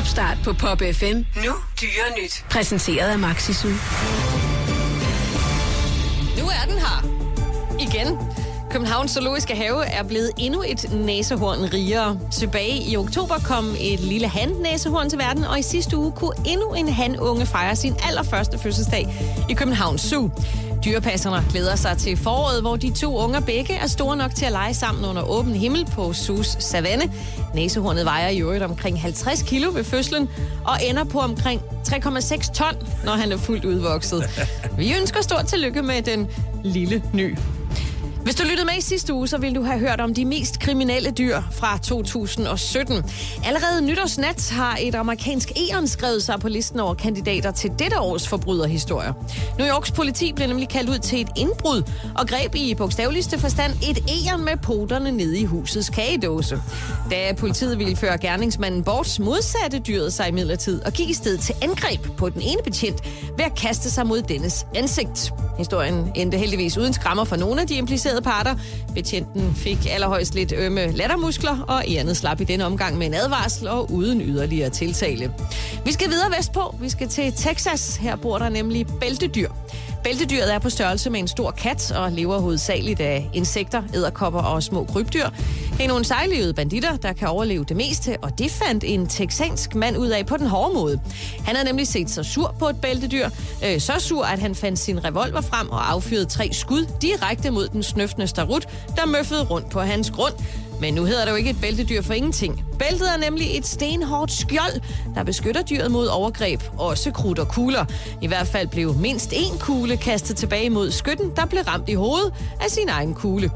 Topstart på Pop FM. Nu dyre nyt. Præsenteret af Maxisu. Nu er den her. Igen. Københavns Zoologiske Have er blevet endnu et næsehorn rigere. Tilbage i oktober kom et lille han-næsehorn til verden, og i sidste uge kunne endnu en hanunge fejre sin allerførste fødselsdag i Københavns Zoo. Dyrepasserne glæder sig til foråret, hvor de to unger begge er store nok til at lege sammen under åben himmel på Sus savanne. Næsehornet vejer i øvrigt omkring 50 kilo ved fødslen og ender på omkring 3,6 ton, når han er fuldt udvokset. Vi ønsker stort tillykke med den lille ny hvis du lyttede med i sidste uge, så ville du have hørt om de mest kriminelle dyr fra 2017. Allerede nytårsnat har et amerikansk eon skrevet sig på listen over kandidater til dette års forbryderhistorier. New Yorks politi blev nemlig kaldt ud til et indbrud og greb i bogstaveligste forstand et eon med poterne nede i husets kagedåse. Da politiet ville føre gerningsmanden bort, modsatte dyret sig imidlertid og gik i stedet til angreb på den ene betjent ved at kaste sig mod dennes ansigt. Historien endte heldigvis uden skrammer for nogle af de implicerede parter. Betjenten fik allerhøjst lidt ømme lattermuskler, og Ernet slap i denne omgang med en advarsel og uden yderligere tiltale. Vi skal videre vestpå. Vi skal til Texas. Her bor der nemlig bæltedyr. Bæltedyret er på størrelse med en stor kat og lever hovedsageligt af insekter, æderkopper og små krybdyr. Det er nogle sejlivede banditter, der kan overleve det meste, og det fandt en texansk mand ud af på den hårde måde. Han havde nemlig set sig sur på et bæltedyr, øh, så sur, at han fandt sin revolver frem og affyrede tre skud direkte mod den snøftende starut, der møffede rundt på hans grund. Men nu hedder det jo ikke et bæltedyr for ingenting. Bæltet er nemlig et stenhårdt skjold, der beskytter dyret mod overgreb, også krudt og kugler. I hvert fald blev mindst én kugle kastet tilbage mod skytten, der blev ramt i hovedet af sin egen kugle.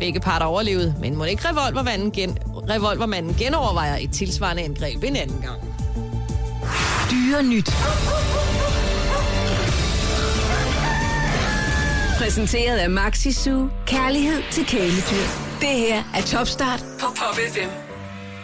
Begge parter overlevede, men må ikke revolvermanden, gen, revolvermanden genovervejer et tilsvarende angreb en anden gang. Dyre nyt. Præsenteret af Maxi Su. Kærlighed til kæledyr. Det her er Topstart på Pop FM.